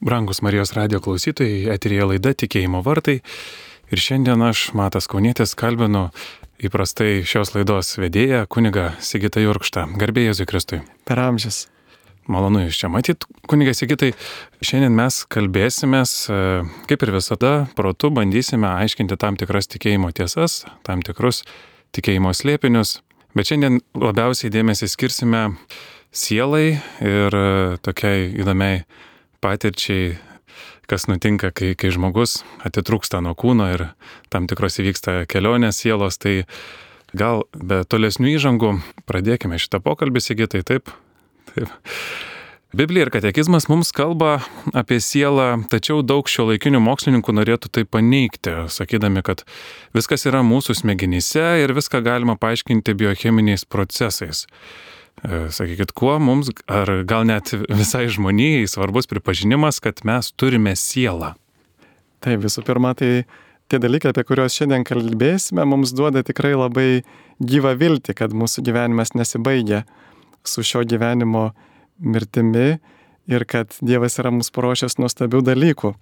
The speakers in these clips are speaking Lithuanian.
Brangus Marijos radio klausytojai, eterija laida Tikėjimo vartai. Ir šiandien aš, Matas Kaunėtis, kalbinu įprastai šios laidos vedėją, kuniga Sigitą Jurkštą. Garbė Jėzui Kristui. Per amžius. Malonu iš čia matyti, kunigas Sigitai. Šiandien mes kalbėsimės, e, kaip ir visada, protu bandysime aiškinti tam tikras tikėjimo tiesas, tam tikrus tikėjimo slėpinius. Bet šiandien labiausiai dėmesį skirsime sielai ir e, tokiai įdomiai patirčiai, kas nutinka, kai, kai žmogus atitrūksta nuo kūno ir tam tikros įvyksta kelionės sielos, tai gal be tolesnių įžangų pradėkime šitą pokalbį, Sigitai, taip? Taip. Biblija ir katekizmas mums kalba apie sielą, tačiau daug šio laikinių mokslininkų norėtų tai paneigti, sakydami, kad viskas yra mūsų smegenyse ir viską galima paaiškinti biocheminiais procesais. E, sakykit, kuo mums, ar gal net visai žmonijai svarbus pripažinimas, kad mes turime sielą? Taip, visų pirma, tai tie dalykai, apie kuriuos šiandien kalbėsime, mums duoda tikrai labai gyvą viltį, kad mūsų gyvenimas nesibaigia su šio gyvenimo mirtimi ir kad Dievas yra mums paruošęs nuostabių dalykų.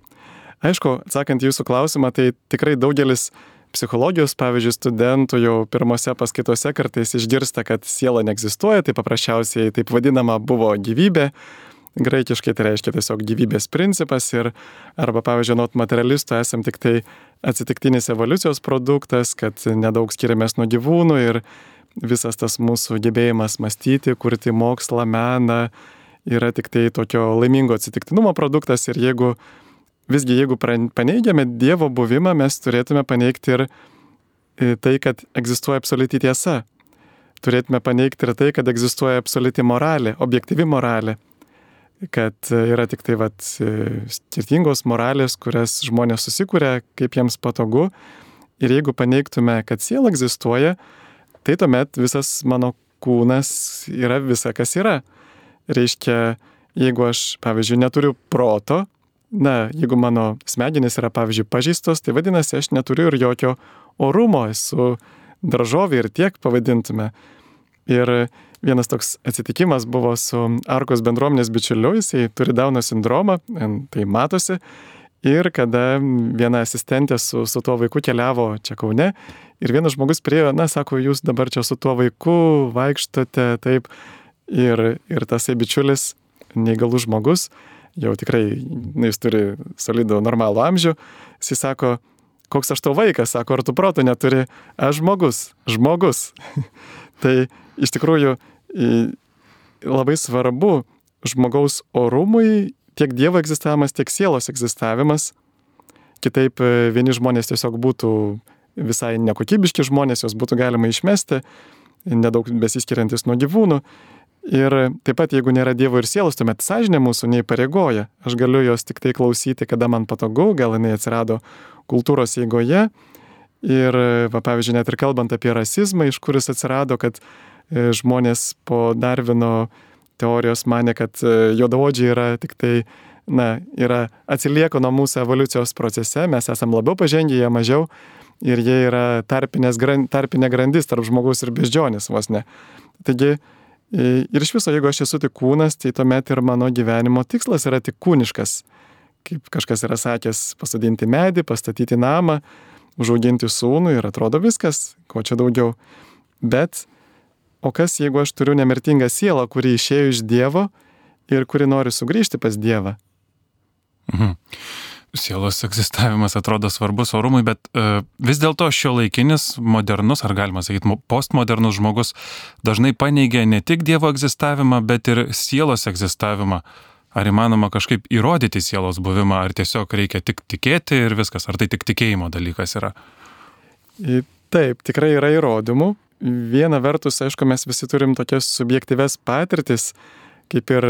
Aišku, atsakant jūsų klausimą, tai tikrai daugelis psichologijos, pavyzdžiui, studentų jau pirmose paskaitose kartais išgirsta, kad siela neegzistuoja, tai paprasčiausiai taip vadinama buvo gyvybė. Graikiškai tai reiškia tiesiog gyvybės principas ir arba, pavyzdžiui, nuo materialistų esam tik tai atsitiktinis evoliucijos produktas, kad nedaug skiriamės nuo gyvūnų ir visas tas mūsų gebėjimas mąstyti, kurti mokslą, meną yra tik tai tokio laimingo atsitiktinumo produktas ir jeigu visgi jeigu paneigiame Dievo buvimą, mes turėtume paneigti ir e, tai, kad egzistuoja absoliuti tiesa. Turėtume paneigti ir tai, kad egzistuoja absoliuti moralė, objektyvi moralė. Kad e, yra tik tai vat, e, skirtingos moralės, kurias žmonės susikūrė, kaip jiems patogu. Ir jeigu paneigtume, kad siela egzistuoja, tai tuomet visas mano kūnas yra visa, kas yra. Reiškia, jeigu aš, pavyzdžiui, neturiu proto, na, jeigu mano smegenys yra, pavyzdžiui, pažįstos, tai vadinasi, aš neturiu ir jokio orumo, esu daržovė ir tiek pavadintume. Ir vienas toks atsitikimas buvo su Arkos bendruomenės bičiuliu, jisai turi Dauno sindromą, tai matosi. Ir kada viena asistentė su, su tuo vaiku keliavo čia Kaune ir vienas žmogus priejo, na, sako, jūs dabar čia su tuo vaiku vaikštote, taip. Ir, ir tasai bičiulis, neįgalus žmogus, jau tikrai, na, jis turi solidų normalų amžių, jis sako, koks aš tau vaikas, sako, ar tu proto neturi, aš žmogus, žmogus. tai iš tikrųjų labai svarbu žmogaus orumui tiek Dievo egzistavimas, tiek sielos egzistavimas. Kitaip e, vieni žmonės tiesiog būtų visai nekokybiški žmonės, juos būtų galima išmesti, nedaug besiskiriantis nuo gyvūnų. Ir taip pat, jeigu nėra Dievo ir sielos, tuomet sąžinė mūsų neįpareigoja. Aš galiu jos tik tai klausyti, kada man patogu, gal jinai atsirado kultūros eigoje. Ir, va, pavyzdžiui, net ir kalbant apie rasizmą, iš kuris atsirado, kad e, žmonės po Darvino teorijos mane, kad e, juodaodžiai yra tik tai, na, yra atsilieka nuo mūsų evoliucijos procese, mes esame labiau pažengę, jie mažiau ir jie yra tarpinė grandis tarp žmogaus ir beždžionės vos ne. Taigi, Ir iš viso, jeigu aš esu tik kūnas, tai tuomet ir mano gyvenimo tikslas yra tik kūniškas. Kaip kažkas yra sakęs, pasodinti medį, pastatyti namą, užauginti sūnų ir atrodo viskas, ko čia daugiau. Bet, o kas jeigu aš turiu nemirtingą sielą, kuri išėjo iš Dievo ir kuri nori sugrįžti pas Dievą? Mhm sielos egzistavimas atrodo svarbus orumui, bet uh, vis dėlto šio laikinis, modernus, ar galima sakyti, postmodernus žmogus dažnai paneigia ne tik Dievo egzistavimą, bet ir sielos egzistavimą. Ar įmanoma kažkaip įrodyti sielos buvimą, ar tiesiog reikia tik tikėti ir viskas, ar tai tik tikėjimo dalykas yra? Taip, tikrai yra įrodymų. Viena vertus, aišku, mes visi turim tokias subjektyves patirtis, kaip ir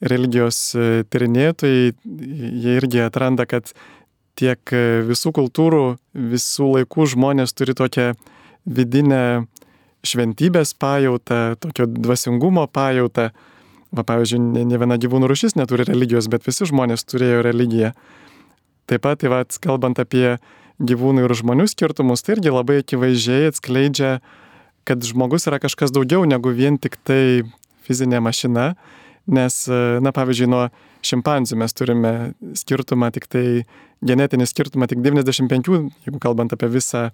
religijos e, tyrinėtojai, jie irgi atranda, kad tiek e, visų kultūrų, visų laikų žmonės turi tokią vidinę šventybės pajautą, tokio dvasingumo pajautą. Va, pavyzdžiui, ne, ne viena gyvūnų rušis neturi religijos, bet visi žmonės turėjo religiją. Taip pat, tai va, kalbant apie gyvūnų ir žmonių skirtumus, tai irgi labai akivaizdžiai atskleidžia, kad žmogus yra kažkas daugiau negu vien tik tai fizinė mašina Nes, na pavyzdžiui, nuo šimpanzių mes turime skirtumą tik tai, genetinį skirtumą tik 95, jeigu kalbant apie visą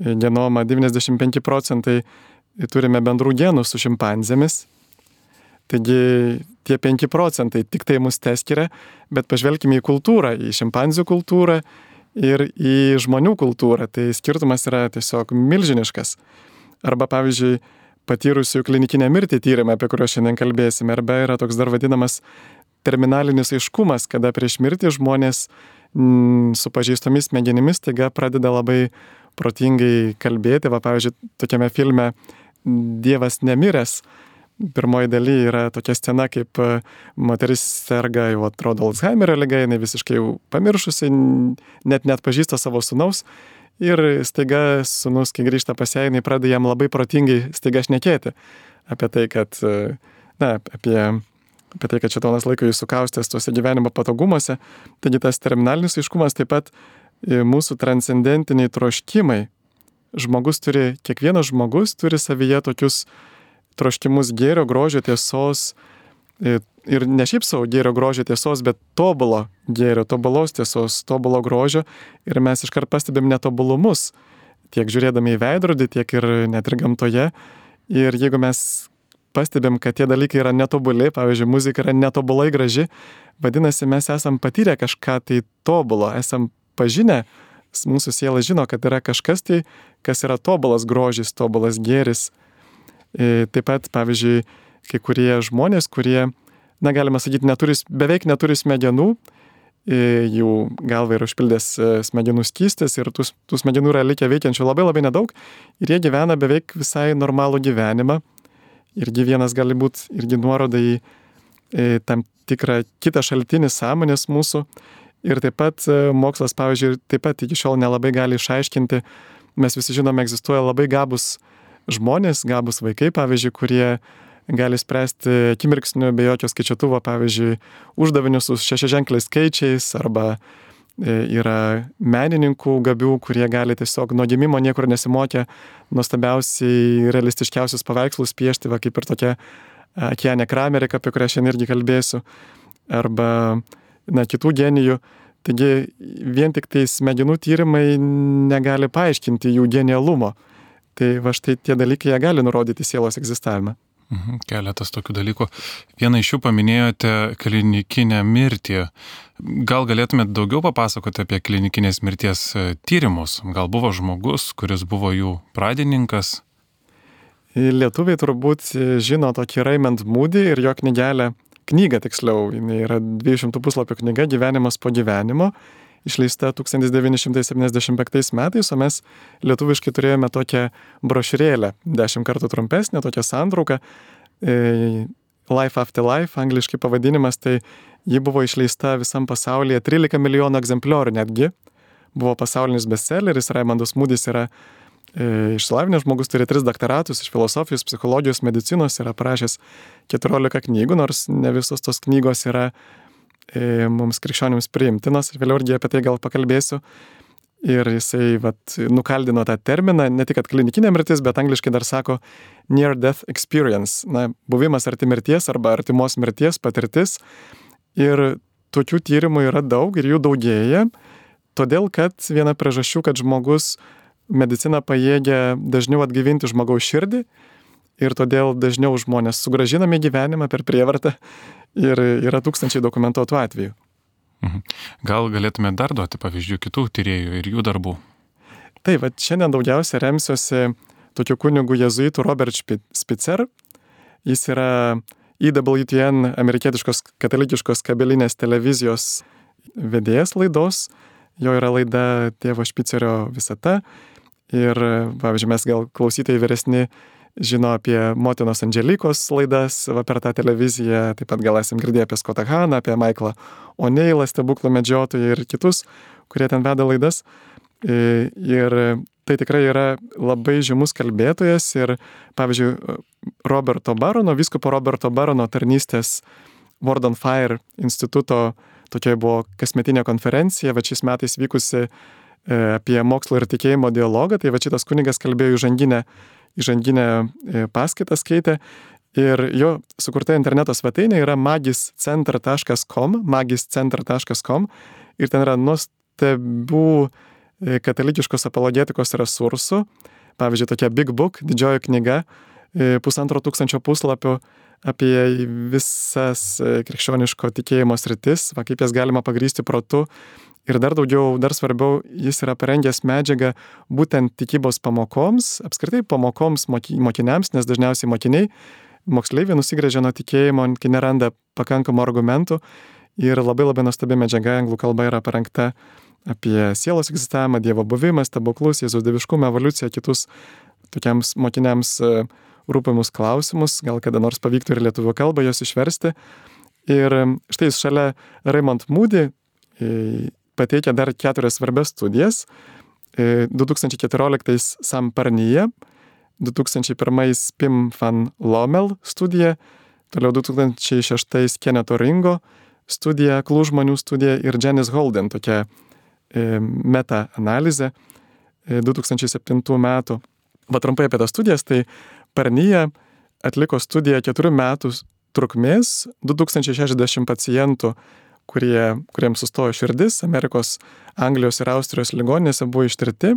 genomą, 95 procentai turime bendrų genų su šimpanzėmis. Taigi tie 5 procentai tik tai mus teskiria, bet pažvelkime į kultūrą, į šimpanzių kultūrą ir į žmonių kultūrą. Tai skirtumas yra tiesiog milžiniškas. Arba pavyzdžiui, patyrusių klinikinę mirtį tyrimą, apie kuriuos šiandien kalbėsime, arba yra toks dar vadinamas terminalinis aiškumas, kada prieš mirtį žmonės m, mm, su pažįstomis smegenimis taiga pradeda labai protingai kalbėti. Va, pavyzdžiui, tokiame filme Dievas nemiręs. Pirmoji daly yra tokia scena, kaip e, moteris serga, jau atrodo Alzheimerio lyga, jinai visiškai jau pamiršusi, net net pažįsta savo sunaus Ir staiga sunus, kai grįžta pas ją, jinai pradeda jam labai protingai staiga šnekėti apie tai, kad, na, apie, apie tai, kad šitonas laiko jį sukaustęs tuose gyvenimo patogumuose. Taigi tas terminalinis aiškumas taip pat e, mūsų transcendentiniai troškimai. Žmogus turi, kiekvienas žmogus turi savyje tokius troškimus gėrio, grožio, tiesos, e, ir ne šiaip savo gėrio grožio tiesos, bet tobulo gėrio, tobulos tiesos, tobulo grožio ir mes iškart pastebėm netobulumus, tiek žiūrėdami į veidrodį, tiek ir net ir gamtoje. Ir jeigu mes pastebėm, kad tie dalykai yra netobuli, pavyzdžiui, muzika yra netobulai graži, vadinasi, mes esam patyrę kažką tai tobulo, esam pažinę, mūsų siela žino, kad yra kažkas tai, kas yra tobulas grožis, tobulas gėris. E, taip pat, pavyzdžiui, kai kurie žmonės, kurie na galima sakyti, neturi, beveik neturi smegenų, jų galva yra užpildęs e, smegenų skystis ir tų, tų smegenų yra likę veikiančių labai labai nedaug ir jie gyvena beveik visai normalų gyvenimą. Irgi vienas gali būti irgi nuoroda į, į tam tikrą kitą šaltinį sąmonės mūsų. Ir taip pat e, mokslas, pavyzdžiui, taip pat iki šiol nelabai gali išaiškinti, mes visi žinome, egzistuoja labai gabus žmonės, gabus vaikai, pavyzdžiui, kurie gali spręsti akimirksniu be jokio skaičiuotuvo, pavyzdžiui, uždavinius su šešiaženkliais skaičiais arba e, yra menininkų gabių, kurie gali tiesiog nuo gimimo niekur nesimokę nuostabiausiai realistiškiausius paveikslus piešti, va kaip ir tokia Akienė Kramerika, apie kurią šiandien irgi kalbėsiu, arba na, kitų genijų. Taigi vien tik tai smegenų tyrimai negali paaiškinti jų genialumo. Tai va štai tie dalykai jie gali nurodyti sielos egzistavimą. Mhm, keletas tokių dalykų. Vieną iš jų paminėjote klinikinę mirtį. Gal galėtumėte daugiau papasakoti apie klinikinės mirties e, tyrimus? Gal buvo žmogus, kuris buvo jų pradininkas? Lietuviai turbūt žino tokį Raymond Moody ir jo knygelę, knygą tiksliau, jinai yra 200 puslapio knyga Gyvenimas po gyvenimo, išleista 1975 metais, o mes lietuviškai turėjome tokią brošiūrėlę, dešimt kartų trumpesnę, tokią santrauką, e, Life After Life, angliškai pavadinimas, tai ji buvo išleista visam pasaulyje 13 milijonų egzempliorių netgi. Buvo pasaulinis bestselleris, Raimondas Mūdis yra e, išsilavinęs žmogus, turi tris doktoratus iš filosofijos, psichologijos, medicinos, yra parašęs 14 knygų, nors ne visos tos knygos yra mums krikščionims priimtinas ir vėliau irgi apie tai gal pakalbėsiu. Ir jisai vat, nukaldino tą terminą, ne tik klinikinė mirtis, bet angliškai dar sako near death experience, na, buvimas arti mirties arba artimos mirties patirtis. Ir tokių tyrimų yra daug ir jų daugėja, todėl kad viena priežasčių, kad žmogus medicina pajėgia dažniau atgyvinti žmogaus širdį ir todėl dažniau žmonės sugražinami gyvenimą per prievartą ir yra tūkstančiai dokumentuotų atvejų. Mhm. Gal galėtume dar duoti pavyzdžių kitų tyriejų ir jų darbų? Taip, va, šiandien daugiausia remsiuosi tokiu kunigu jezuitu Robert Spitzer. Jis yra IWTN, amerikietiškos katalikiškos kabelinės televizijos vedėjas laidos. Jo yra laida Tėvo Špicerio visata. Ir, pavyzdžiui, mes gal klausytojai vyresni žino apie motinos Andželikos laidas va, per tą televiziją, taip pat gal esam girdėję apie Scottą Haną, apie Michaelą O'Neillą, stebuklų medžiotoją ir kitus, kurie ten veda laidas. Ir tai tikrai yra labai žymus kalbėtojas ir, pavyzdžiui, Roberto Barono, viskopo Roberto Barono tarnystės Word on Fire instituto tokia buvo kasmetinė konferencija, va šiais metais vykusi apie mokslo ir tikėjimo dialogą, tai va šitas kunigas kalbėjo įžanginę įžanginę e, paskaitą skaitė Ir jo sukurta interneto svetainė yra magiscenter.com, magiscenter.com ir ten yra nuostabių e, katalikiškos apologetikos resursų. Pavyzdžiui, tokia Big Book, didžioji knyga, e, pusantro tūkstančio puslapių apie visas e, krikščioniško tikėjimo sritis, va, kaip jas galima pagrysti protu. Ir dar daugiau, dar svarbiau, jis yra parengęs medžiagą būtent tikybos pamokoms, apskritai pamokoms mokiniams, nes dažniausiai mokiniai moksleiviai nusigrėžia nuo tikėjimo, kai neranda pakankamų argumentų. Ir labai labai nuostabi medžiaga anglų kalba yra parengta apie sielos egzistavimą, Dievo buvimą, stebuklus, Jėzaus dieviškumą, evoliuciją, kitus tokiems mokiniams e, rūpimus klausimus, gal kada nors pavyktų ir lietuvių kalbą jos išversti. Ir e, štai šalia Raymond Moody e, pateikia dar keturias svarbias studijas. 2014 Sam Parnyje, 2001 Pim van Lommel studija, toliau 2006 Keneto Ringo studija, klūžmonių studija ir Janice Holden tokia e, meta-analizė 2007 e, metų. Va trumpai apie tas studijas, tai Parnyje atliko studiją keturių metų trukmės, 2060 pacientų, kurie, kuriems sustojo širdis, Amerikos, Anglijos ir Austrijos ligoninėse buvo ištirti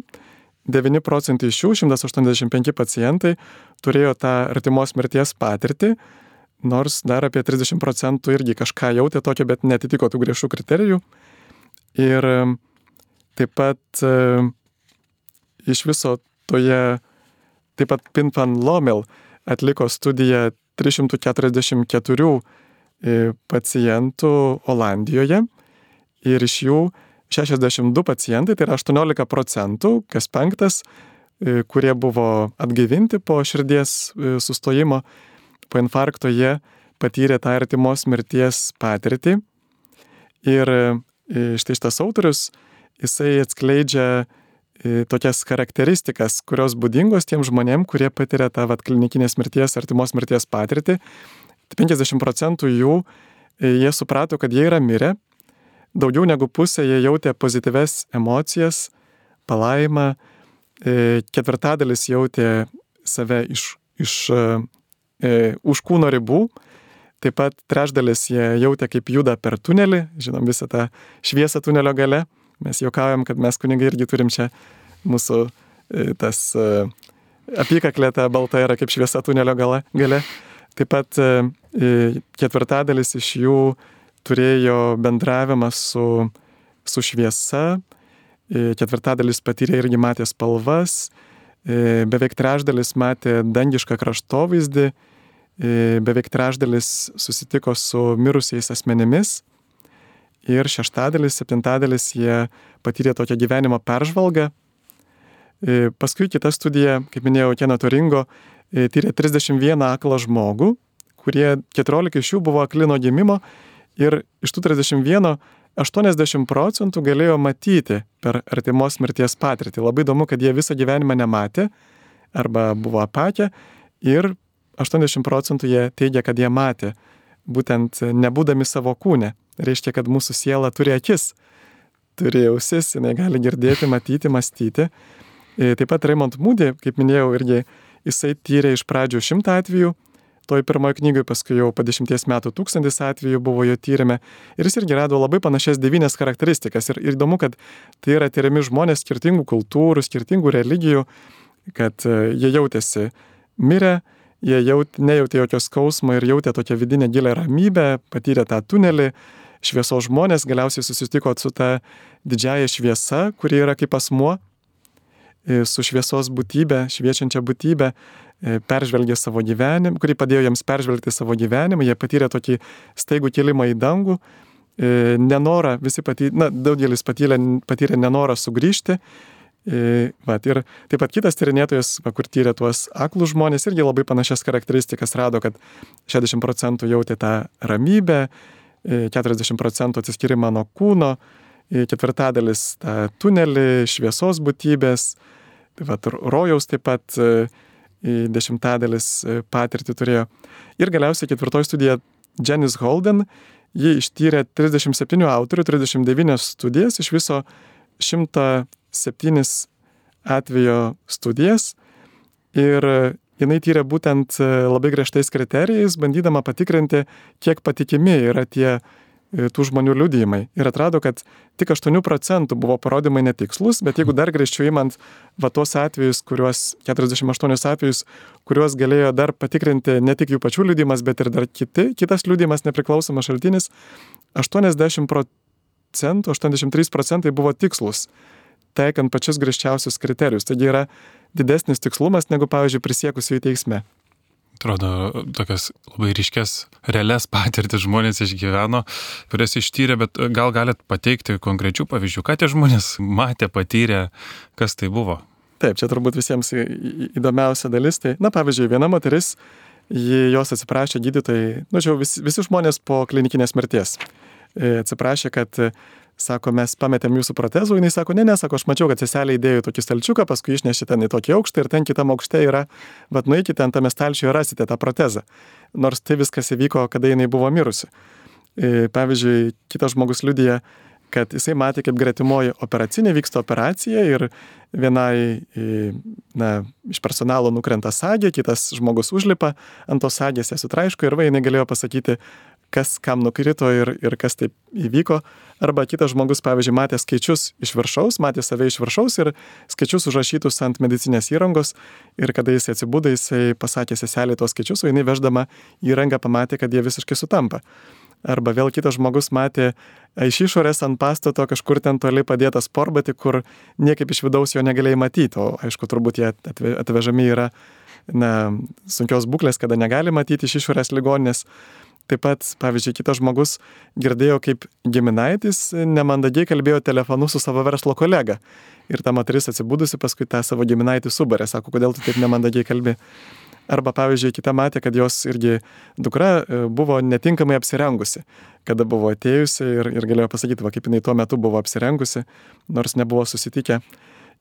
9 procentai iš jų, 185 pacientai, turėjo tą artimos mirties patirtį, nors dar apie 30 procentų irgi kažką jautė tokio, bet netitiko tų griežtų kriterijų. Ir taip pat iš viso toje, taip pat Pinfan Lomel atliko studiją 344 e, pacientų Olandijoje ir iš jų 62 pacientai, tai yra 18 procentų, kas penktas, e, kurie buvo atgaivinti po širdies e, sustojimo, po infarkto jie patyrė tą artimos mirties patirtį. Ir e, štai šitas autorius, jisai atskleidžia tokias charakteristikas, kurios būdingos tiem žmonėm, kurie patiria tą vat, klinikinės mirties, artimos mirties patirtį. 50 procentų jų jie suprato, kad jie yra mirę, daugiau negu pusė jie jautė pozityves emocijas, palaimą, e, ketvirtadalis jautė save iš, iš e, e, už kūno ribų, taip pat trečdalis jie jautė, kaip juda per tunelį, žinom visą tą šviesą tunelio gale, mes juokaujam, kad mes kunigai irgi turim čia mūsų e, tas e, apykaklė ta balta yra kaip šviesa tunelio gale. gale. Taip pat e, ketvirtadalis iš jų turėjo bendravimą su, su šviesa, e, ketvirtadalis patyrė irgi matė spalvas, e, beveik trečdalis matė dangišką kraštovaizdį, e, beveik trečdalis susitiko su mirusiais asmenimis. Ir šeštadalis, septintadalis jie patyrė tokią gyvenimo peržvalgą. Paskui kita studija, kaip minėjau, Keno Toringo, tyrė 31 aklą žmogų, kurie 14 iš jų buvo aklino gimimo Ir iš tų 31 80 procentų galėjo matyti per artimos mirties patirtį. Labai įdomu, kad jie visą gyvenimą nematė arba buvo apakę ir 80 procentų jie teigia, kad jie matė, būtent nebūdami savo kūne. Reiškia, kad mūsų siela turi akis, turi ausis, jinai gali girdėti, matyti, mąstyti. E, taip pat Raymond Moody, kaip minėjau, irgi jisai tyrė iš pradžių šimtą atvejų, toj pirmoje knygoje, paskui jau po dešimties metų tūkstantis atvejų buvo jo tyrimė. Ir jis irgi rado labai panašias devynias charakteristikas. Ir, ir įdomu, kad tai yra tyriami žmonės skirtingų kultūrų, skirtingų religijų, kad e, jie jautėsi mirę, jie jaut, nejautė jokio skausmo ir jautė tokią vidinę gilę ramybę, patyrė tą tunelį. Šviesos žmonės galiausiai susitiko su ta didžiaja šviesa, kuri yra kaip asmuo, su šviesos būtybė, šviečiančia būtybė, E, peržvelgė savo gyvenimą, kurį padėjo jiems peržvelgti savo gyvenimą, jie patyrė tokį staigų kilimą į dangų, e, nenorą, visi patyrė, na, daugelis patyrė, patyrė nenorą sugrįžti. E, va, ir taip pat kitas tyrinėtojas, kur tyrė tuos aklus žmonės, irgi labai panašias charakteristikas rado, kad 60 procentų jautė tą ramybę, 40 procentų atsiskyrimą nuo kūno, ketvirtadalis tą tunelį, šviesos būtybės, taip pat rojaus taip pat dešimtadalis e, patirtį turėjo. Ir galiausiai ketvirtoji studija Janice Holden, ji ištyrė 37 autorių, 39 studijas, iš viso 107 atvejo studijas ir jinai tyrė būtent labai griežtais kriterijais, bandydama patikrinti, kiek patikimi yra tie E, tų žmonių liudijimai. Ir atrado, kad tik 8 procentų buvo parodymai netikslus, bet jeigu dar grįžčiau įmant va tuos atvejus, kuriuos, 48 atvejus, kuriuos galėjo dar patikrinti ne tik jų pačių liudijimas, bet ir dar kiti, kitas liudijimas nepriklausomas šaltinis, 80 procentų, 83 procentai buvo tikslus, taikant pačius griežčiausius kriterijus. Taigi yra didesnis tikslumas negu, pavyzdžiui, prisiekusiųjų teisme atrodo, tokias labai ryškės, realias patirtis žmonės išgyveno, kurias ištyrė, bet gal galit pateikti konkrečių pavyzdžių, ką tie žmonės matė, patyrė, kas tai buvo. Taip, čia turbūt visiems įdomiausia dalis. Tai, na, pavyzdžiui, viena moteris, jos atsiprašė gydytojai, nu, čia visi, visi žmonės po klinikinės mirties. E, atsiprašė, kad sako, mes pametėm jūsų protezų, jinai sako, ne, ne, sako, aš mačiau, kad seselė įdėjo tokį stalčiuką, paskui išnešė ten į tokį aukštą ir ten kitam aukšte yra, bet nueikite ant tame stalčiuje rasite tą protezą. Nors tai viskas įvyko, kada jinai buvo mirusi. E, pavyzdžiui, kitas žmogus liudija, kad jisai matė, kaip gretimoji operacinė vyksta operacija ir vienai e, na, iš personalo nukrenta sagė, kitas žmogus užlipa ant tos sagės, ją sutraiško ir va, jinai galėjo pasakyti, kas kam nukrito ir, ir kas taip įvyko. Arba kitas žmogus, pavyzdžiui, matė skaičius iš viršaus, matė save iš viršaus ir skaičius užrašytus ant medicinės įrangos. Ir kada jis atsibudo, jisai pasakė seselį tos skaičius, o jinai veždama įrangą pamatė, kad jie visiškai sutampa. Arba vėl kitas žmogus matė iš išorės ant pastato kažkur ten toli padėtą sportbatį, kur niekaip iš vidaus jo negalėjai matyti, o aišku, turbūt jie atvežami yra na, sunkios būklės, kada negali matyti iš išorės ligoninės. Taip pat, pavyzdžiui, kitas žmogus girdėjo, kaip giminaitis nemandagiai kalbėjo telefonu su savo verslo kolega. Ir ta moteris atsibudusi paskui tą savo giminaitį subarė, sako, kodėl tu taip nemandagiai kalbi. Arba, pavyzdžiui, kita matė, kad jos irgi dukra e, buvo netinkamai apsirengusi, kada buvo atėjusi ir, ir galėjo pasakyti, va, kaip jinai tuo metu buvo apsirengusi, nors nebuvo susitikę.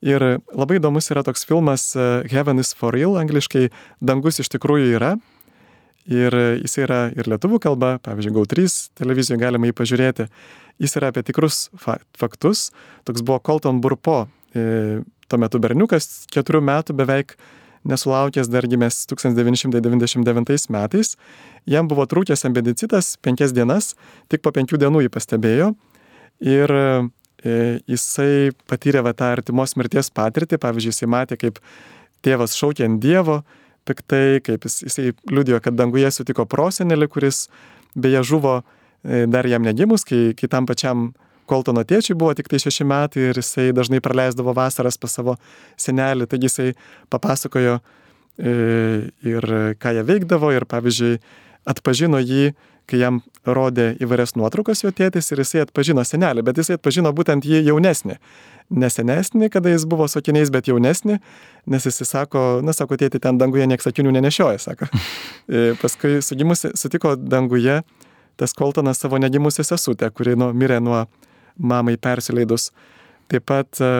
Ir labai įdomus yra toks filmas e, Heaven is for Real, angliškai Dangus iš tikrųjų yra, Ir jis yra ir lietuvių kalba, pavyzdžiui, GAU3 televizijoje galima jį pažiūrėti. Jis yra apie tikrus fa faktus. Toks buvo Colton Burpo, e, tuo metu berniukas, keturių metų beveik nesulaukęs dar gimęs 1999 metais. Jam buvo trūkęs ambedicitas penkias dienas, tik po penkių dienų jį pastebėjo. Ir e, jisai patyrė va tą artimos mirties patirtį, pavyzdžiui, jisai matė, kaip tėvas šaukė ant Dievo, piktai, kaip jis, jisai liudijo, kad danguje sutiko prosenelį, kuris beje žuvo e, dar jam negimus, kai kitam pačiam Koltono tėčiui buvo tik tai šeši metai ir jisai dažnai praleisdavo vasaras pas savo senelį, taigi jisai papasakojo e, ir ką jie veikdavo ir pavyzdžiui atpažino jį, kai jam rodė įvairias nuotraukas jo tėtis ir jisai atpažino senelį, bet jisai atpažino būtent jį jaunesnį nesenesnį, kada jis buvo su akiniais, bet jaunesnį, nes jis sako, na, sako, tėti, ten danguje nieks akinių nenešioja, sako. E, paskui sugimusi, sutiko danguje tas Koltonas savo negimusią sesutę, kuri nu, mirė nuo mamai persileidus. Taip pat e,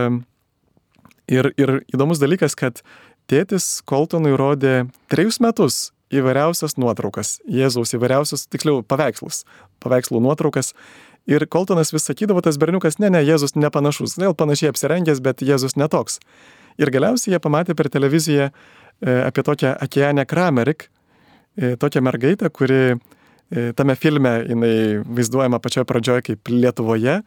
ir, ir įdomus dalykas, kad tėtis Koltonui rodė trejus metus įvairiausias nuotraukas, Jėzaus įvairiausius, tiksliau, paveikslus, paveikslų nuotraukas. Ir Koltonas vis sakydavo, tas berniukas, ne, ne, Jėzus nepanašus, vėl panašiai apsirengęs, bet Jėzus netoks. Ir galiausiai jie pamatė per televiziją e, apie tokią Akianę Kramerik, e, tokią mergaitę, kuri e, tame filme jinai vaizduojama pačioje pradžioje kaip Lietuvoje,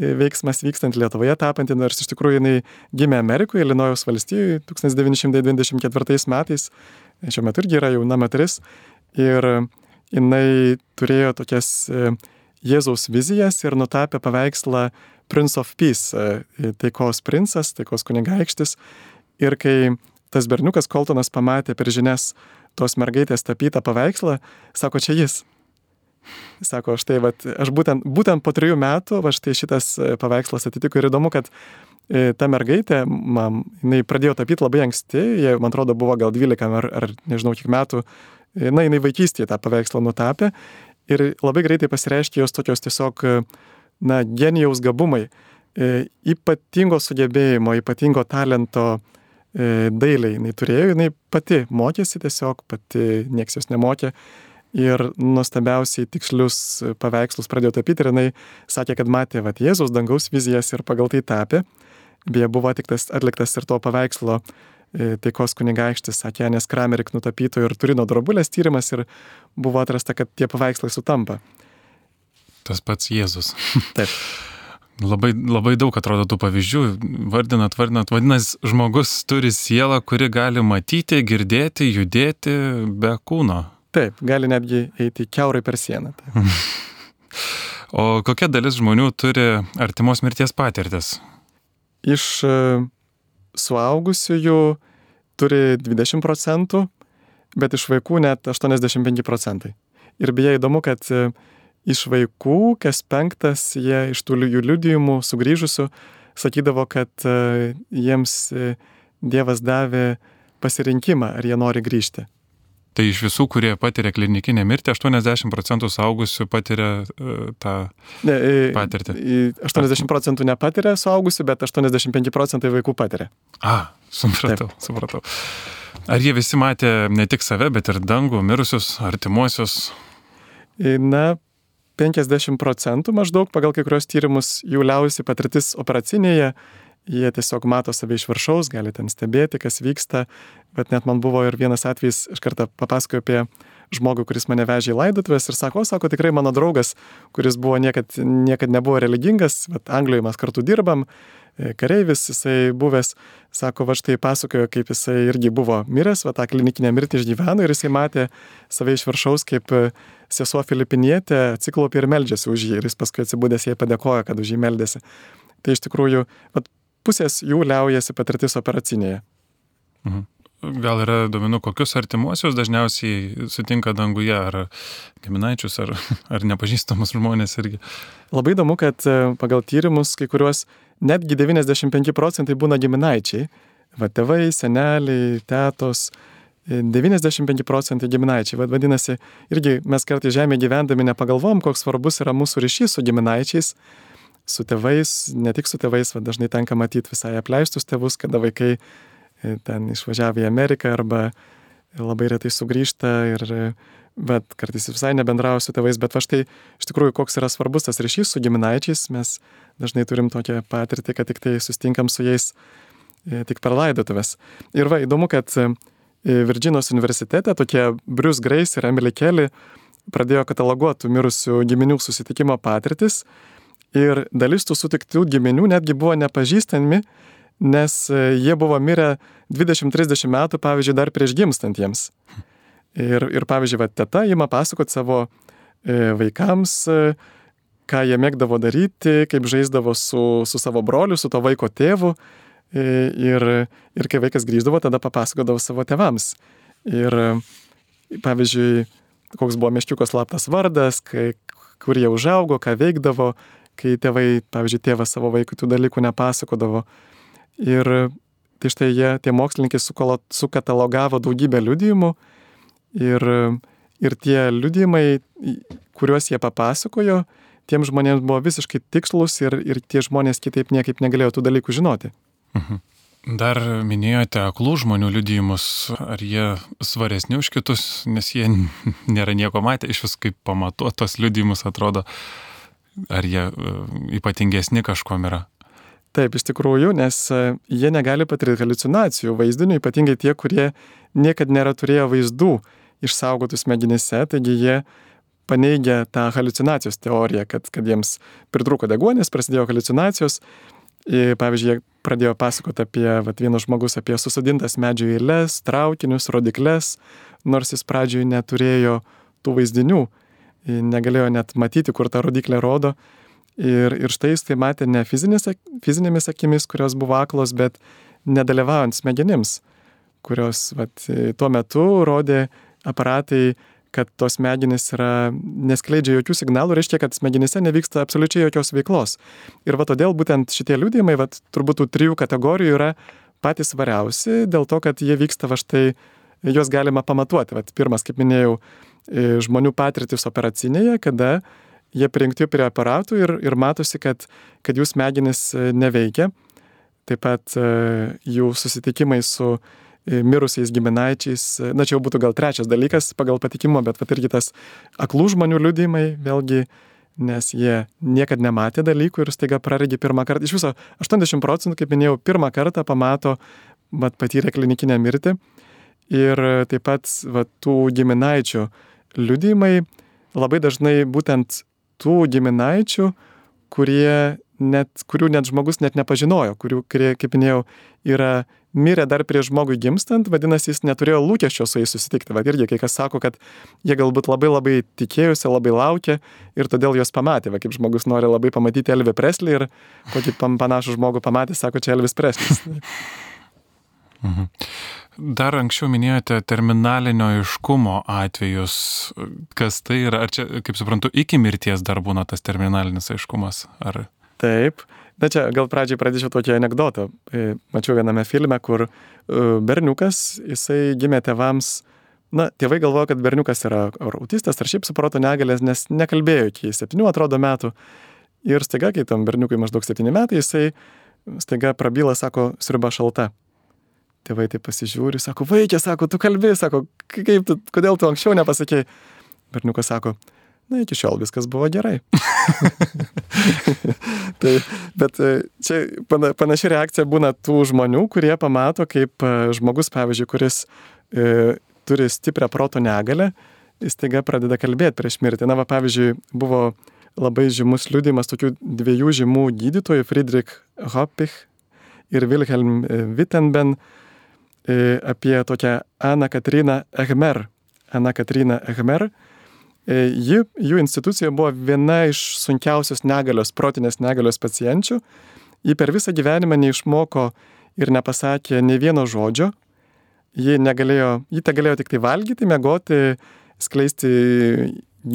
veiksmas vykstant Lietuvoje tapanti, nors iš tikrųjų jinai gimė Amerikoje, Ilinojaus valstijoje 1924 metais, šiuo metu irgi yra jauna moteris, ir jinai turėjo tokias Jėzaus vizijas ir nutapė paveikslą Prince of Peace, e, taikos princas, taikos kunigaikštis. Ir kai tas berniukas Koltonas pamatė per žinias tos mergaitės tapytą paveikslą, sako, čia jis. Sako, štai, vat, aš būtent, būtent po trijų metų, va štai šitas e, paveikslas atitiko ir įdomu, kad e, ta mergaitė, man, jinai pradėjo tapyti labai anksti, jie, man atrodo, buvo gal 12 ar, ar nežinau kiek metų, na, jinai vaikystėje tą paveikslą nutapė ir labai greitai pasireiškia jos tokios tiesiog, na, genijaus gabumai, e, ypatingo sugebėjimo, ypatingo talento e, dailiai jinai turėjo, jinai pati mokėsi tiesiog, pati nieks jos nemokė ir nuostabiausiai tikslius paveikslus pradėjo tapyti ir jinai sakė, kad matė vat, Jėzaus dangaus vizijas ir pagal tai tapė. Beje, buvo atliktas, atliktas ir to paveikslo taikos kunigaikštis Akenės Kramerik nutapyto ir Turino drobulės tyrimas ir buvo atrasta, kad tie paveikslai sutampa. Tas pats Jėzus. Taip. Labai, labai daug atrodo tų pavyzdžių, vardinat, vardinat, vadinasi, žmogus turi sielą, kuri gali matyti, girdėti, judėti be kūno. Taip, gali netgi eiti keurai per sieną. O kokia dalis žmonių turi artimos mirties patirtis? Iš e, suaugusiųjų turi 20 procentų, bet iš vaikų net 85 procentai. Ir beje įdomu, kad e, iš vaikų, kas penktas, jie iš tų jų liudijimų sugrįžusių sakydavo, kad e, jiems Dievas davė pasirinkimą, ar jie nori grįžti. Tai iš visų, kurie patiria klinikinę mirtį, 80 procentų saugusių patiria uh, tą ne, patirtį. 80 procentų nepatiria saugusių, bet 85 procentai vaikų patiria. A, supratau, Taip. supratau. Ar jie visi matė ne tik save, bet ir dangų, mirusius, artimuosius? Na, 50 procentų maždaug pagal kai kurios tyrimus jų liausi patirtis operacinėje, jie tiesiog mato save iš viršaus, gali ten stebėti, kas vyksta, bet net man buvo ir vienas atvejis, iš karto papasakoju apie žmogų, kuris mane vežė į laidotuvės ir sako, o, sako, tikrai mano draugas, kuris buvo niekad, niekad nebuvo religingas, bet Anglijoje mes kartu dirbam, e, kareivis, jisai buvęs, sako, va štai pasakojo, kaip jisai irgi buvo miręs, va tą klinikinę mirtį išgyveno ir jisai matė save iš viršaus, kaip sesuo Filipinietė atsiklaupė ir meldžiasi už jį ir jis paskui atsibūdęs jai padėkojo, kad už jį meldėsi. Tai iš tikrųjų, vat, pusės jų liaujasi patirtis operacinėje. Mhm. Gal yra duomenų, kokius artimuosius dažniausiai sutinka danguje, ar giminaičius, ar, ar nepažįstamus žmonės irgi? Labai įdomu, kad e, pagal tyrimus kai kuriuos netgi 95 procentai būna giminaičiai. Va tėvai, seneliai, tėtos, 95 procentai giminaičiai. Vadinasi, irgi mes kartais žemėje gyvendami nepagalvom, koks svarbus yra mūsų ryšys su giminaičiais, su tėvais, ne tik su tėvais, va, dažnai tenka matyti visai apleistus tėvus, kada vaikai e, ten išvažiavę į Ameriką arba labai retai sugrįžta ir bet kartais visai nebendrauja su tėvais, bet va štai iš tikrųjų koks yra svarbus tas ryšys su giminaičiais, mes dažnai turim tokią patirtį, kad tik tai sustinkam su jais e, tik per laidotuvės. Ir va, įdomu, kad Virginos universitete tokie Bruce Grace ir Emily Kelly pradėjo kataloguoti mirusių giminių susitikimo patirtis ir dalis tų sutiktų giminių netgi buvo nepažįstami, nes e, jie buvo mirę 20-30 metų, pavyzdžiui, dar prieš gimstant jiems. Ir, ir pavyzdžiui, va, teta ima pasakoti savo e, vaikams, e, ką jie mėgdavo daryti, kaip žaisdavo su, su savo broliu, su to vaiko tėvu. Ir, ir kai vaikas grįždavo, tada papasakodavo savo tevams. Ir pavyzdžiui, koks buvo meščiuko slaptas vardas, kai, kur jie užaugo, ką veikdavo, kai tėvai, pavyzdžiui, tėvas savo vaikui tų dalykų nepasakodavo. Ir tai štai jie, tie mokslininkai sukatalogavo daugybę liudijimų ir, ir tie liudijimai, kuriuos jie papasakojo, tiem žmonėms buvo visiškai tikslus ir, ir tie žmonės kitaip niekaip negalėjo tų dalykų žinoti. Mhm. Dar minėjote aklų žmonių liudijimus, ar jie svaresni už kitus, nes jie nėra nieko matę, iš vis kaip pamatuotos liudijimus atrodo, ar jie e, ypatingesni kažkom yra. Taip, iš tikrųjų, nes e, jie negali patirti halucinacijų vaizdinių, ypatingai tie, kurie niekada nėra turėję vaizdų išsaugotų smegenyse, taigi jie paneigia tą halucinacijos teoriją, kad, kad jiems pritruko deguonis, prasidėjo halucinacijos Pavyzdžiui, jie pradėjo pasakoti apie, vat, vienas žmogus apie susodintas medžių eilės, traukinius, rodiklės, nors jis pradžioje neturėjo tų vaizdinių, negalėjo net matyti, kur ta rodiklė rodo. Ir, ir štai jis tai matė ne fizinės, fizinėmis akimis, kurios buvo aklos, bet nedalyvaujant smegenims, kurios vat, tuo metu rodė aparatai kad tos smegenys yra, neskleidžia jokių signalų, reiškia, kad smegenyse nevyksta absoliučiai jokios veiklos. Ir va todėl būtent šitie liūdėjimai, va turbūt tų trijų kategorijų yra patys svariausi, dėl to, kad jie vyksta va štai, juos galima pamatuoti. Va, pirmas, kaip minėjau, žmonių patirtis operacinėje, kada jie prijungti prie aparatų ir, ir matosi, kad, kad jų smegenys e, neveikia. Taip pat e, jų susitikimai su E, mirusiais giminaičiais. E, na, čia jau būtų gal trečias dalykas pagal patikimo, bet pat irgi tas aklų žmonių liudymai, vėlgi, nes jie niekada nematė dalykų ir staiga praregi pirmą kartą. Iš viso 80 procentų, kaip minėjau, pirmą kartą pamato vat, patyrė klinikinę mirtį. Ir taip pat vat, tų giminaičių liudymai labai dažnai būtent tų giminaičių, kurie net, kurių net žmogus net nepažinojo, kurių, kurie, kaip minėjau, yra mirė dar prieš žmogui gimstant, vadinasi, jis neturėjo lūkesčio su jais susitikti. Vad irgi kai kas sako, kad jie galbūt labai labai tikėjusi, labai laukė ir todėl juos pamatė. Va kaip žmogus nori labai pamatyti Elvį Preslį ir kokį panašų žmogų pamatė, sako, čia Elvis Preslis. Mhm. Dar anksčiau minėjote terminalinio iškumo atvejus. Kas tai yra? Ar čia, kaip suprantu, iki mirties dar būna tas terminalinis aiškumas? Ar... Taip. Na čia gal pradžiai pradėčiau tokį anegdotą. E, mačiau viename filme, kur e, berniukas, jisai gimė tėvams, na, tėvai galvoja, kad berniukas yra ar autistas, ar šiaip su proto negalės, nes nekalbėjo iki 7 atrodo metų. Ir staiga, kai tam berniukui maždaug 7 metai, jisai staiga prabyla, sako, sriuba šalta. Tėvai tai pasižiūri, sako, vaikė, sako, tu kalbėjai, sako, kaip tu, kodėl tu anksčiau nepasakėjai. Berniukas sako, na, iki šiol viskas buvo gerai. tai, bet e, čia panaši reakcija būna tų žmonių, kurie pamato, kaip e, žmogus, pavyzdžiui, kuris e, turi stiprią proto negalę, jis taiga pradeda kalbėti prieš mirtį. Na, va, pavyzdžiui, buvo labai žymus liūdimas tokių dviejų žymų gydytojų, Friedrich Hoppich ir Wilhelm Wittenben, E, apie tokią Aną Katriną Ehmer. Ana Katrina Ehmer. E, ji, jų institucija buvo viena iš sunkiausios negalios, protinės negalios pacienčių. Ji per visą gyvenimą neišmoko ir nepasakė ne vieno žodžio. Ji, negalėjo, ji te galėjo tik tai valgyti, mėgoti, skleisti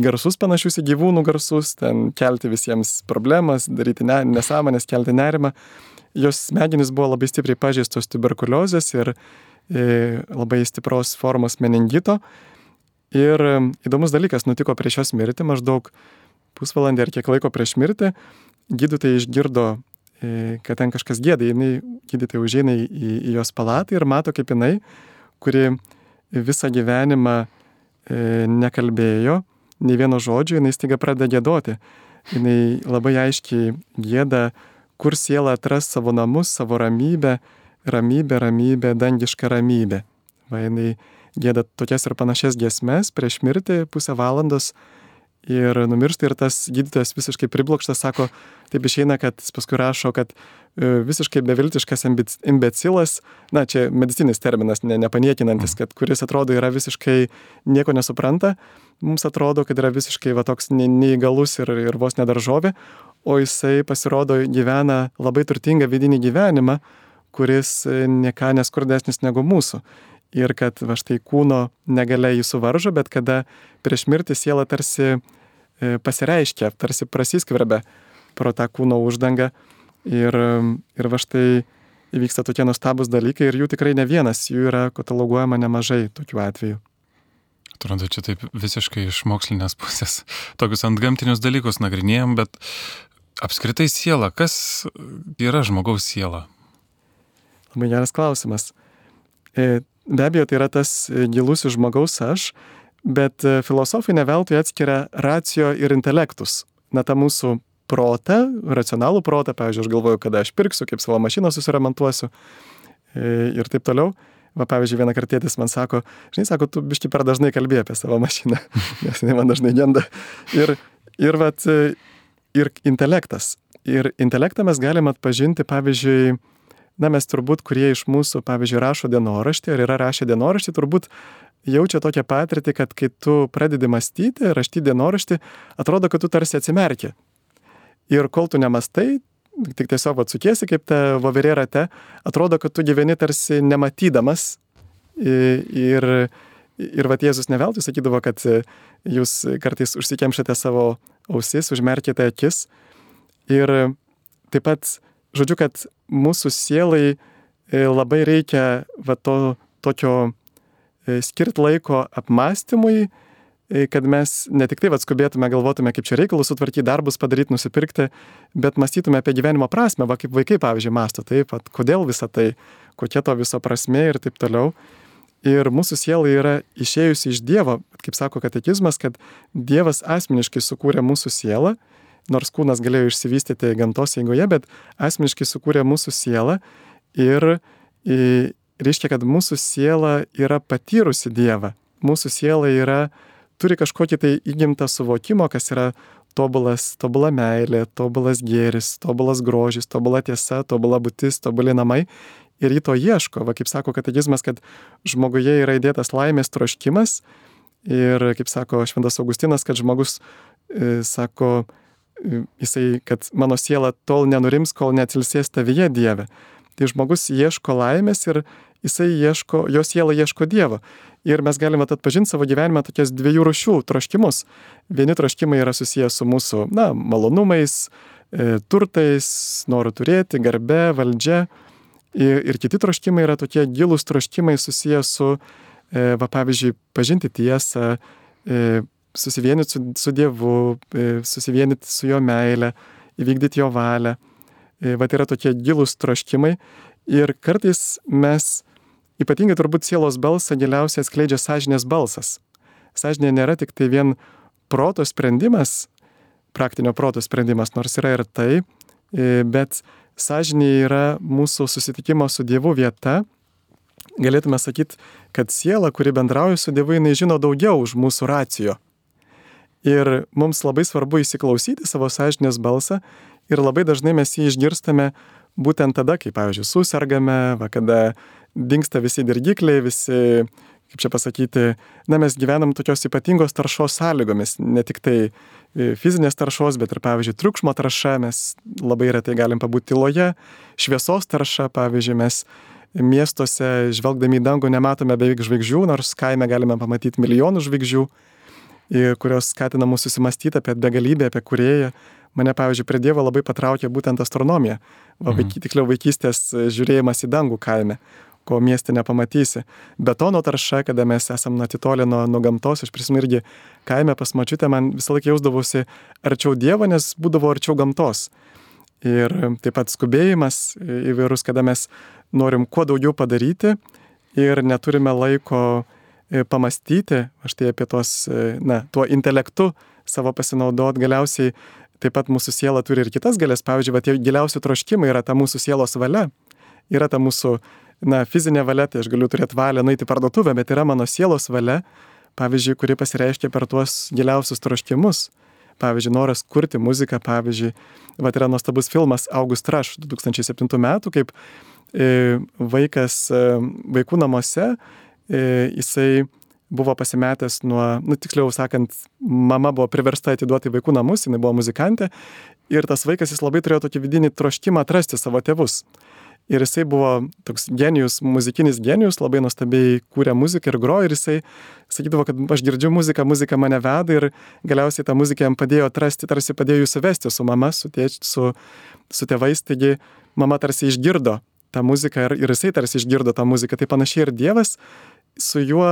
garsus panašius į gyvūnų garsus, ten kelti visiems problemas, daryti ne, nesąmonės, kelti nerimą jos smegenys buvo labai stipriai pažeistos tuberkuliozės ir e, labai stipros formos meningito. Ir e, įdomus dalykas nutiko prieš jos mirtį, maždaug pusvalandį ar kiek laiko prieš mirtį, gydytojai išgirdo, e, kad ten kažkas gėda, jinai gydytojai užeina į, į jos palatą ir mato, kaip jinai, kuri visą gyvenimą nekalbėjo, nei vieno žodžio, jinai staiga pradeda gėdoti. Jinai labai aiškiai gėda kur siela atras savo namus, savo ramybę, ramybę, ramybę, dangišką ramybę. Va jinai gėda tokias ir panašias giesmes prieš mirtį pusę valandos ir numiršta ir tas gydytojas visiškai priblokštas sako, taip išeina, kad jis paskui rašo, kad e, visiškai beviltiškas imbecilas, na čia medicininis terminas, ne, nepaniekinantis, kad kuris atrodo yra visiškai nieko nesupranta, mums atrodo, kad yra visiškai va toks neįgalus ir, ir vos nedaržovė, o jisai pasirodo gyvena labai turtingą vidinį gyvenimą, kuris e, nieką neskurdesnis negu mūsų. Ir kad va štai kūno negalia jį suvaržo, bet kada prieš mirtį siela tarsi e, pasireiškia, tarsi prasiskverbia pro tą kūno uždangą. Ir, ir va štai įvyksta tokie nustabus dalykai ir jų tikrai ne vienas, jų yra kataloguojama nemažai tokių atvejų. Atrodo, čia taip visiškai iš mokslinės pusės tokius antgamtinius dalykus nagrinėjom, bet apskritai siela, kas yra žmogaus siela? Labai geras klausimas. E, be abejo, tai yra tas gilusis žmogaus aš, bet e, filosofai neveltui atskiria racijo ir intelektus. Na, tą mūsų protą, racionalų protą, pavyzdžiui, aš galvoju, kada aš pirksiu, kaip savo mašiną susiremontuosiu e, ir taip toliau. Va, pavyzdžiui, vieną kartą tėtis man sako, žinai, sako, tu biški per dažnai kalbėjai apie savo mašiną, nes jinai man dažnai genda. Ir, ir vat, ir intelektas. Ir intelektą mes galime atpažinti, pavyzdžiui, na mes turbūt, kurie iš mūsų, pavyzdžiui, rašo dienoraštį ar yra rašę dienoraštį, turbūt jaučia tokią patirtį, kad kai tu pradedi mąstyti, rašyti dienoraštį, atrodo, kad tu tarsi atsimerki. Ir kol tu nemastai, tik tiesiog atsukiesi kaip ta voverė rate, atrodo, kad tu gyveni tarsi nematydamas. Ir, ir va Jėzus neveltui sakydavo, kad jūs kartais užsikemšate savo ausis, užmerkite akis. Ir taip pat, žodžiu, kad mūsų sielai e, labai reikia va to tokio e, skirti laiko apmąstymui, e, kad mes ne tik tai atskubėtume, galvotume, kaip čia reikalus sutvarkyti, darbus padaryti, nusipirkti, bet mąstytume apie gyvenimo prasme, va kaip vaikai, pavyzdžiui, masto, taip, at, kodėl visa tai, kokia to viso prasme ir taip toliau. Ir mūsų siela yra išėjusi iš Dievo, kaip sako katekizmas, kad Dievas asmeniškai sukūrė mūsų sielą, nors kūnas galėjo išsivystyti gamtos eigoje, bet asmeniškai sukūrė mūsų sielą ir reiškia, kad mūsų siela yra patyrusi Dievą. Mūsų siela yra, turi kažkokį tai įgimtą suvokimo, kas yra tobulas, tobula meilė, tobulas gėris, tobulas grožis, tobula tiesa, tobula būtis, tobuli namai. Ir jį to ieško. Va, kaip sako katekizmas, kad žmoguje yra įdėtas laimės troškimas. Ir kaip sako Šventas Augustinas, kad žmogus e, sako, e, jisai, kad mano siela tol nenurims, kol neatsilsės tavyje Dieve. Tai žmogus ieško laimės ir jisai ieško, jo siela ieško Dievo. Ir mes galime atpažinti savo gyvenime tokias dviejų rušių troškimus. Vieni troškimai yra susijęs su mūsų, na, malonumais, e, turtais, noru turėti, garbe, valdžia. Ir, ir kiti troškimai yra tokie gilūs troškimai susijęs su, e, va pavyzdžiui, pažinti tiesą, e, susivienyti su, su Dievu, e, susivienyti su jo meile, įvykdyti jo valią. E, va tai yra tokie gilūs troškimai. Ir kartais mes Ypatingai turbūt sielos balsą giliausiai atskleidžia sąžinės balsas. Sąžinė nėra tik tai vien proto sprendimas, praktinio proto sprendimas, nors yra ir tai, e, bet sąžinė yra mūsų susitikimo su Dievu vieta. Galėtume sakyti, kad siela, kuri bendrauja su Dievu, jinai žino daugiau už mūsų racijo. Ir mums labai svarbu įsiklausyti savo sąžinės balsą ir labai dažnai mes jį išgirstame būtent tada, kai, pavyzdžiui, susirgame, va, kada dinksta visi dirgikliai, visi, kaip čia pasakyti, na, mes gyvenam tokios ypatingos taršos sąlygomis, ne tik tai e, fizinės taršos, bet ir, pavyzdžiui, triukšmo tarša, mes labai retai galim pabūti tyloje, šviesos tarša, pavyzdžiui, mes miestuose, žvelgdami į dangų, nematome beveik žvaigždžių, nors kaime galime pamatyti milijonų žvaigždžių, kurios skatina mus susimastyti apie begalybę, apie kurėją. Mane, pavyzdžiui, prie Dievo labai patraukė būtent astronomija, va, mhm. vaiky, tiksliau vaikystės žiūrėjimas į dangų kaime ko mieste nepamatysi. Betono tarša, kada mes esam atitolę nuo, nuo gamtos, aš prisimenu irgi kaime pas mačiutę, man visą laiką jausdavausi arčiau Dievo, nes būdavo arčiau gamtos. Ir taip pat skubėjimas įvairūs, kada mes norim kuo daugiau padaryti ir neturime laiko e, pamastyti, aš tai apie tos, e, na, tuo intelektu savo pasinaudot, galiausiai taip pat mūsų siela turi ir kitas galės, pavyzdžiui, va, tie giliausi troškimai yra ta mūsų sielos valia, yra ta mūsų na, fizinė valia, tai aš galiu turėti valią nueiti į parduotuvę, bet yra mano sielos valia, pavyzdžiui, kuri pasireiškia per tuos giliausius troškimus. Pavyzdžiui, noras kurti muziką, pavyzdžiui, va, yra nuostabus filmas August Rush 2007 metų, kaip e, vaikas e, vaikų namuose, e, jisai buvo pasimetęs nuo, nu tiksliau sakant, mama buvo priversta atiduoti vaikų namus, jinai buvo muzikantė ir tas vaikas jis labai turėjo tokį vidinį troškimą atrasti savo tėvus. Ir jisai buvo toks genijus, muzikinis genijus, labai nuostabiai kūrė muziką ir grojo ir jisai sakydavo, kad aš girdžiu muziką, muzika mane veda ir galiausiai tą muziką jam padėjo atrasti, tarsi padėjo jūs suvesti su mama, su, tėč, su, su tėvais, taigi mama tarsi išgirdo tą muziką ir, ir jisai tarsi išgirdo tą muziką. Tai panašiai ir Dievas, su juo,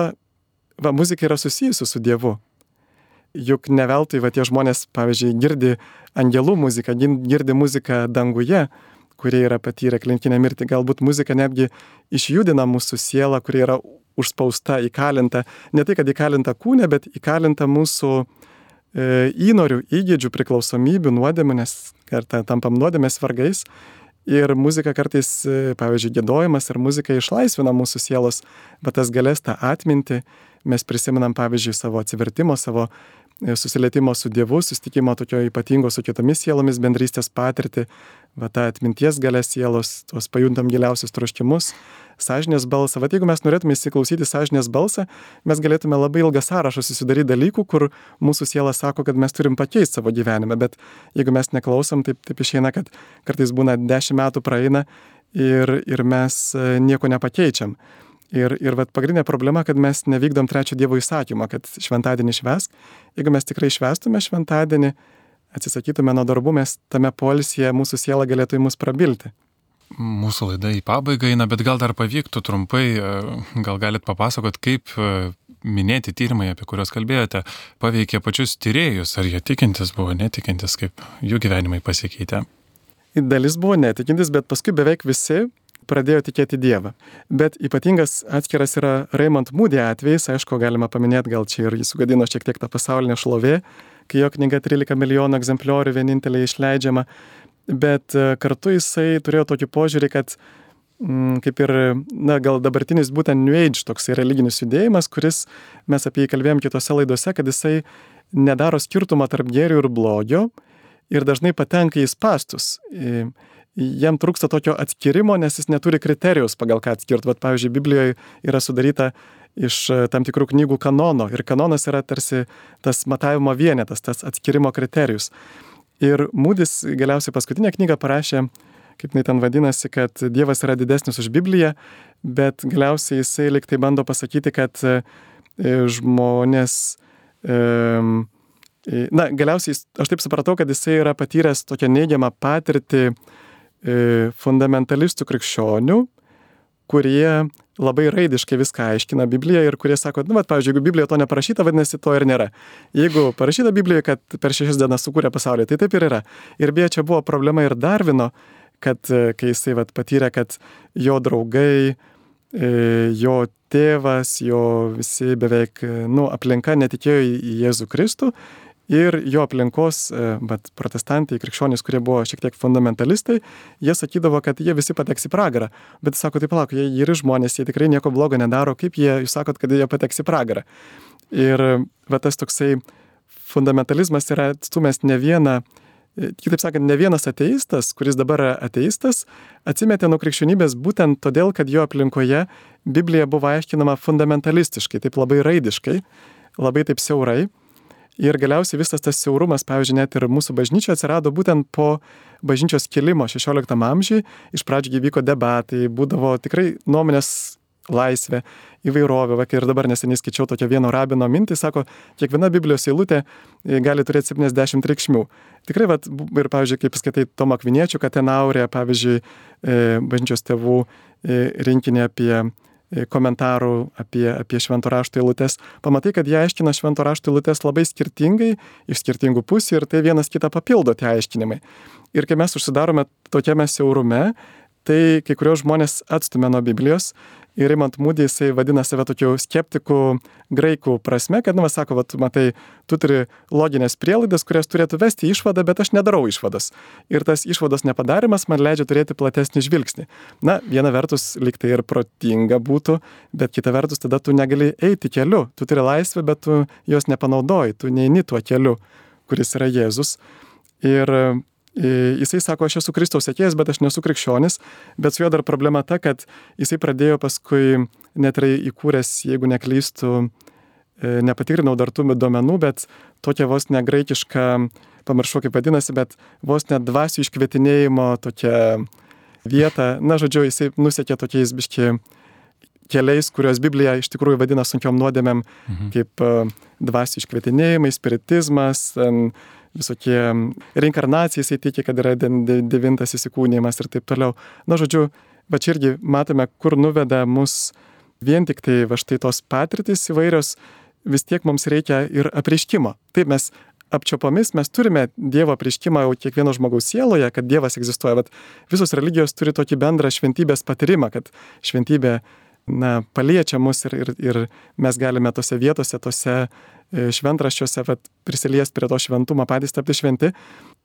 va, muzika yra susijusi su Dievu. Juk ne veltui, va, tie žmonės, pavyzdžiui, girdi angelų muziką, girdi muziką danguje, kurie yra patyrę klinikinę mirtį. Galbūt muzika netgi išjudina mūsų sielą, kuri yra užspausta, įkalinta, ne tai, kad įkalinta kūne, bet įkalinta mūsų e, įnorių, įgėdžių, priklausomybių, nuodėmė, nes kartą tampam nuodėmės vargais. Ir muzika kartais, e, pavyzdžiui, gėdojimas ir muzika išlaisvina mūsų sielos, bet tas galės tą atminti, mes prisimenam, pavyzdžiui, savo atsivertimo, savo e, susilietimo su Dievu, susitikimo tokio ypatingo su kitomis sielomis, bendrystės patirtį, va tą atminties galę sielos, tuos pajuntam giliausius troškimus, sąžinės balsą. Va jeigu mes norėtume įsiklausyti sąžinės balsą, mes galėtume labai ilgą sąrašą susidaryti dalykų, kur mūsų siela sako, kad mes turim pakeisti savo gyvenimą, bet jeigu mes neklausom, taip, taip išeina, kad kartais būna dešimt metų praeina ir, ir mes e, nieko nepakeičiam. Ir, ir vat, pagrindinė problema, kad mes nevykdom trečio Dievo įsakymą, kad šventadienį švesk. Jeigu mes tikrai švestume šventadienį, atsisakytume nuo darbų, mes tame polisėje mūsų siela galėtų į mus prabilti. Mūsų laida į pabaigą eina, bet gal dar pavyktų trumpai, e, gal galit papasakot, kaip e, minėti tyrimai, apie kuriuos kalbėjote, paveikė pačius tyriejus, ar jie tikintis buvo, netikintis, kaip jų gyvenimai pasikeitė. Dalis buvo netikintis, bet paskui beveik visi pradėjo tikėti Dievą. Bet ypatingas atskiras yra Raymond Moody atvejais, aišku, galima paminėti, gal čia ir jis sugadino šiek tiek tą pasaulinę šlovę, kai jo knyga 13 milijonų egzempliorių vienintelė išleidžiama, bet e, kartu jisai turėjo tokį požiūrį, kad mm, kaip ir, na, gal dabartinis būtent New Age toksai religinis judėjimas, kuris, mes apie jį kalbėjom kitose laidose, kad jisai nedaro skirtumą tarp gėrio ir blogio ir dažnai patenka į spastus. Jam trūksta tokio atskirimo, nes jis neturi kriterijus, pagal ką atskirti. Vat, pavyzdžiui, Biblijoje yra sudaryta iš e, tam tikrų knygų kanono ir kanonas yra tarsi tas matavimo vienetas, tas atskirimo kriterijus. Ir Mūdis galiausiai paskutinę knygą parašė, kaip jinai ten vadinasi, kad Dievas yra didesnis už Bibliją, bet galiausiai jisai liktai bando pasakyti, kad e, žmonės Na, galiausiai aš taip supratau, kad jisai yra patyręs tokią neigiamą patirtį e, fundamentalistų krikščionių, kurie labai raidiškai viską aiškina Bibliją ir kurie sako, nu, bet, pavyzdžiui, jeigu Biblijoje to neparašyta, vadinasi, to ir nėra. Jeigu parašyta Biblijoje, kad per šešias dienas sukūrė pasaulį, tai taip ir yra. Ir beje, čia buvo problema ir Darvino, kad e, kai jisai vat, patyrė, kad jo draugai, e, jo tėvas, jo visi beveik, nu, aplinka netikėjo į Jėzų Kristų ir jo aplinkos, bet protestantai, krikščionys, kurie buvo šiek tiek fundamentalistai, jie sakydavo, kad jie visi pateks į pragarą. Bet sako, tai palauk, jie yra žmonės, jie tikrai nieko blogo nedaro, kaip jie, jūs sakot, kad jie pateks į pragarą. Ir va tas toksai fundamentalizmas yra atstumęs ne vieną, e, kitaip sakant, ne vienas ateistas, kuris dabar yra ateistas, atsimetė nuo krikščionybės būtent todėl, kad jo aplinkoje Biblija buvo aiškinama fundamentalistiškai, taip labai raidiškai, labai taip siaurai. Ir galiausiai visas tas siaurumas, pavyzdžiui, net ir mūsų bažnyčio atsirado būtent po bažnyčios kilimo XVI amžiui. Iš pradžių vyko debatai, būdavo tikrai nuomonės laisvė, įvairovė. Va, ir dabar neseniai skaičiau tokią vieno rabino mintį, sako, kiekviena Biblijos eilutė e, gali turėti 70 reikšmių. Tikrai, va, ir, pavyzdžiui, kaip skaitai Tomo Kviniečių, kad ten aurė, pavyzdžiui, e, bažnyčios tėvų e, rinkinį apie komentarų apie, apie švento rašto eilutes, pamatai, kad jie aiškina švento rašto eilutes labai skirtingai, iš skirtingų pusių ir tai vienas kitą papildo tie aiškinimai. Ir kai mes užsidarome tokiame siaurume, tai kai kurios žmonės atstumia nuo Biblijos ir imant mūdį jisai vadina save tokiu skeptiku graikų prasme, kad, nu, sako, va, tu matai, tu turi loginės prielaidas, kurias turėtų vesti išvadą, bet aš nedarau išvadas. Ir tas išvados nepadarimas man leidžia turėti platesnį žvilgsnį. Na, viena vertus liktai ir protinga būtų, bet kita vertus tada tu negali eiti keliu. Tu turi laisvę, bet tu jos nepanaudoji, tu neini tuo keliu, kuris yra Jėzus. Ir Jisai sako, aš esu Kristaus sekėjas, bet aš nesu krikščionis, bet su juo dar problema ta, kad jisai pradėjo paskui net ir įkūręs, jeigu neklystų, e, nepatikrinau dar tų duomenų, bet tokia vos negraikiška, pamiršau kaip vadinasi, bet vos net dvasių iškvietinėjimo tokia vieta. Na, žodžiu, jisai nusekė tokiais biški keliais, kuriuos Biblija iš tikrųjų vadina sunkiom nuodėmėm, mhm. kaip e, dvasių iškvietinėjimai, spiritizmas, visokie reinkarnacija, jisai tiki, kad yra devintas įsikūnymas ir taip toliau. Na, žodžiu, va čia irgi matome, kur nuveda mus vien tik tai va štai tos patirtis įvairios, vis tiek mums reikia ir apriškimo. Taip mes apčiopomis mes turime Dievo prieškimą jau kiekvieno žmogaus sieloje, kad Dievas egzistuoja, bet visos religijos turi tokį bendrą šventybės patyrimą, kad šventybė na, paliečia mus ir, ir, ir mes galime tose vietose, tose E, šventraščiuose prisilies prie to šventumo, patys tapti šventi,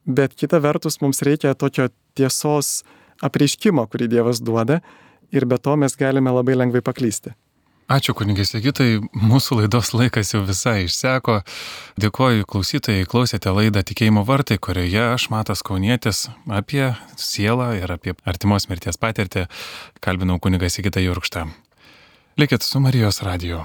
bet kita vertus mums reikia tokio tiesos apreiškimo, kurį Dievas duoda ir be to mes galime labai lengvai paklysti. Ačiū kunigai Sigitai, mūsų laidos laikas jau visai išseko. Dėkoju klausytojai, klausėte laidą Tikėjimo vartai, kurioje aš Matas Kaunietis apie sielą ir apie artimos mirties patirtį kalbinau kunigai Sigitą Jurkštą. Likit su Marijos radiju.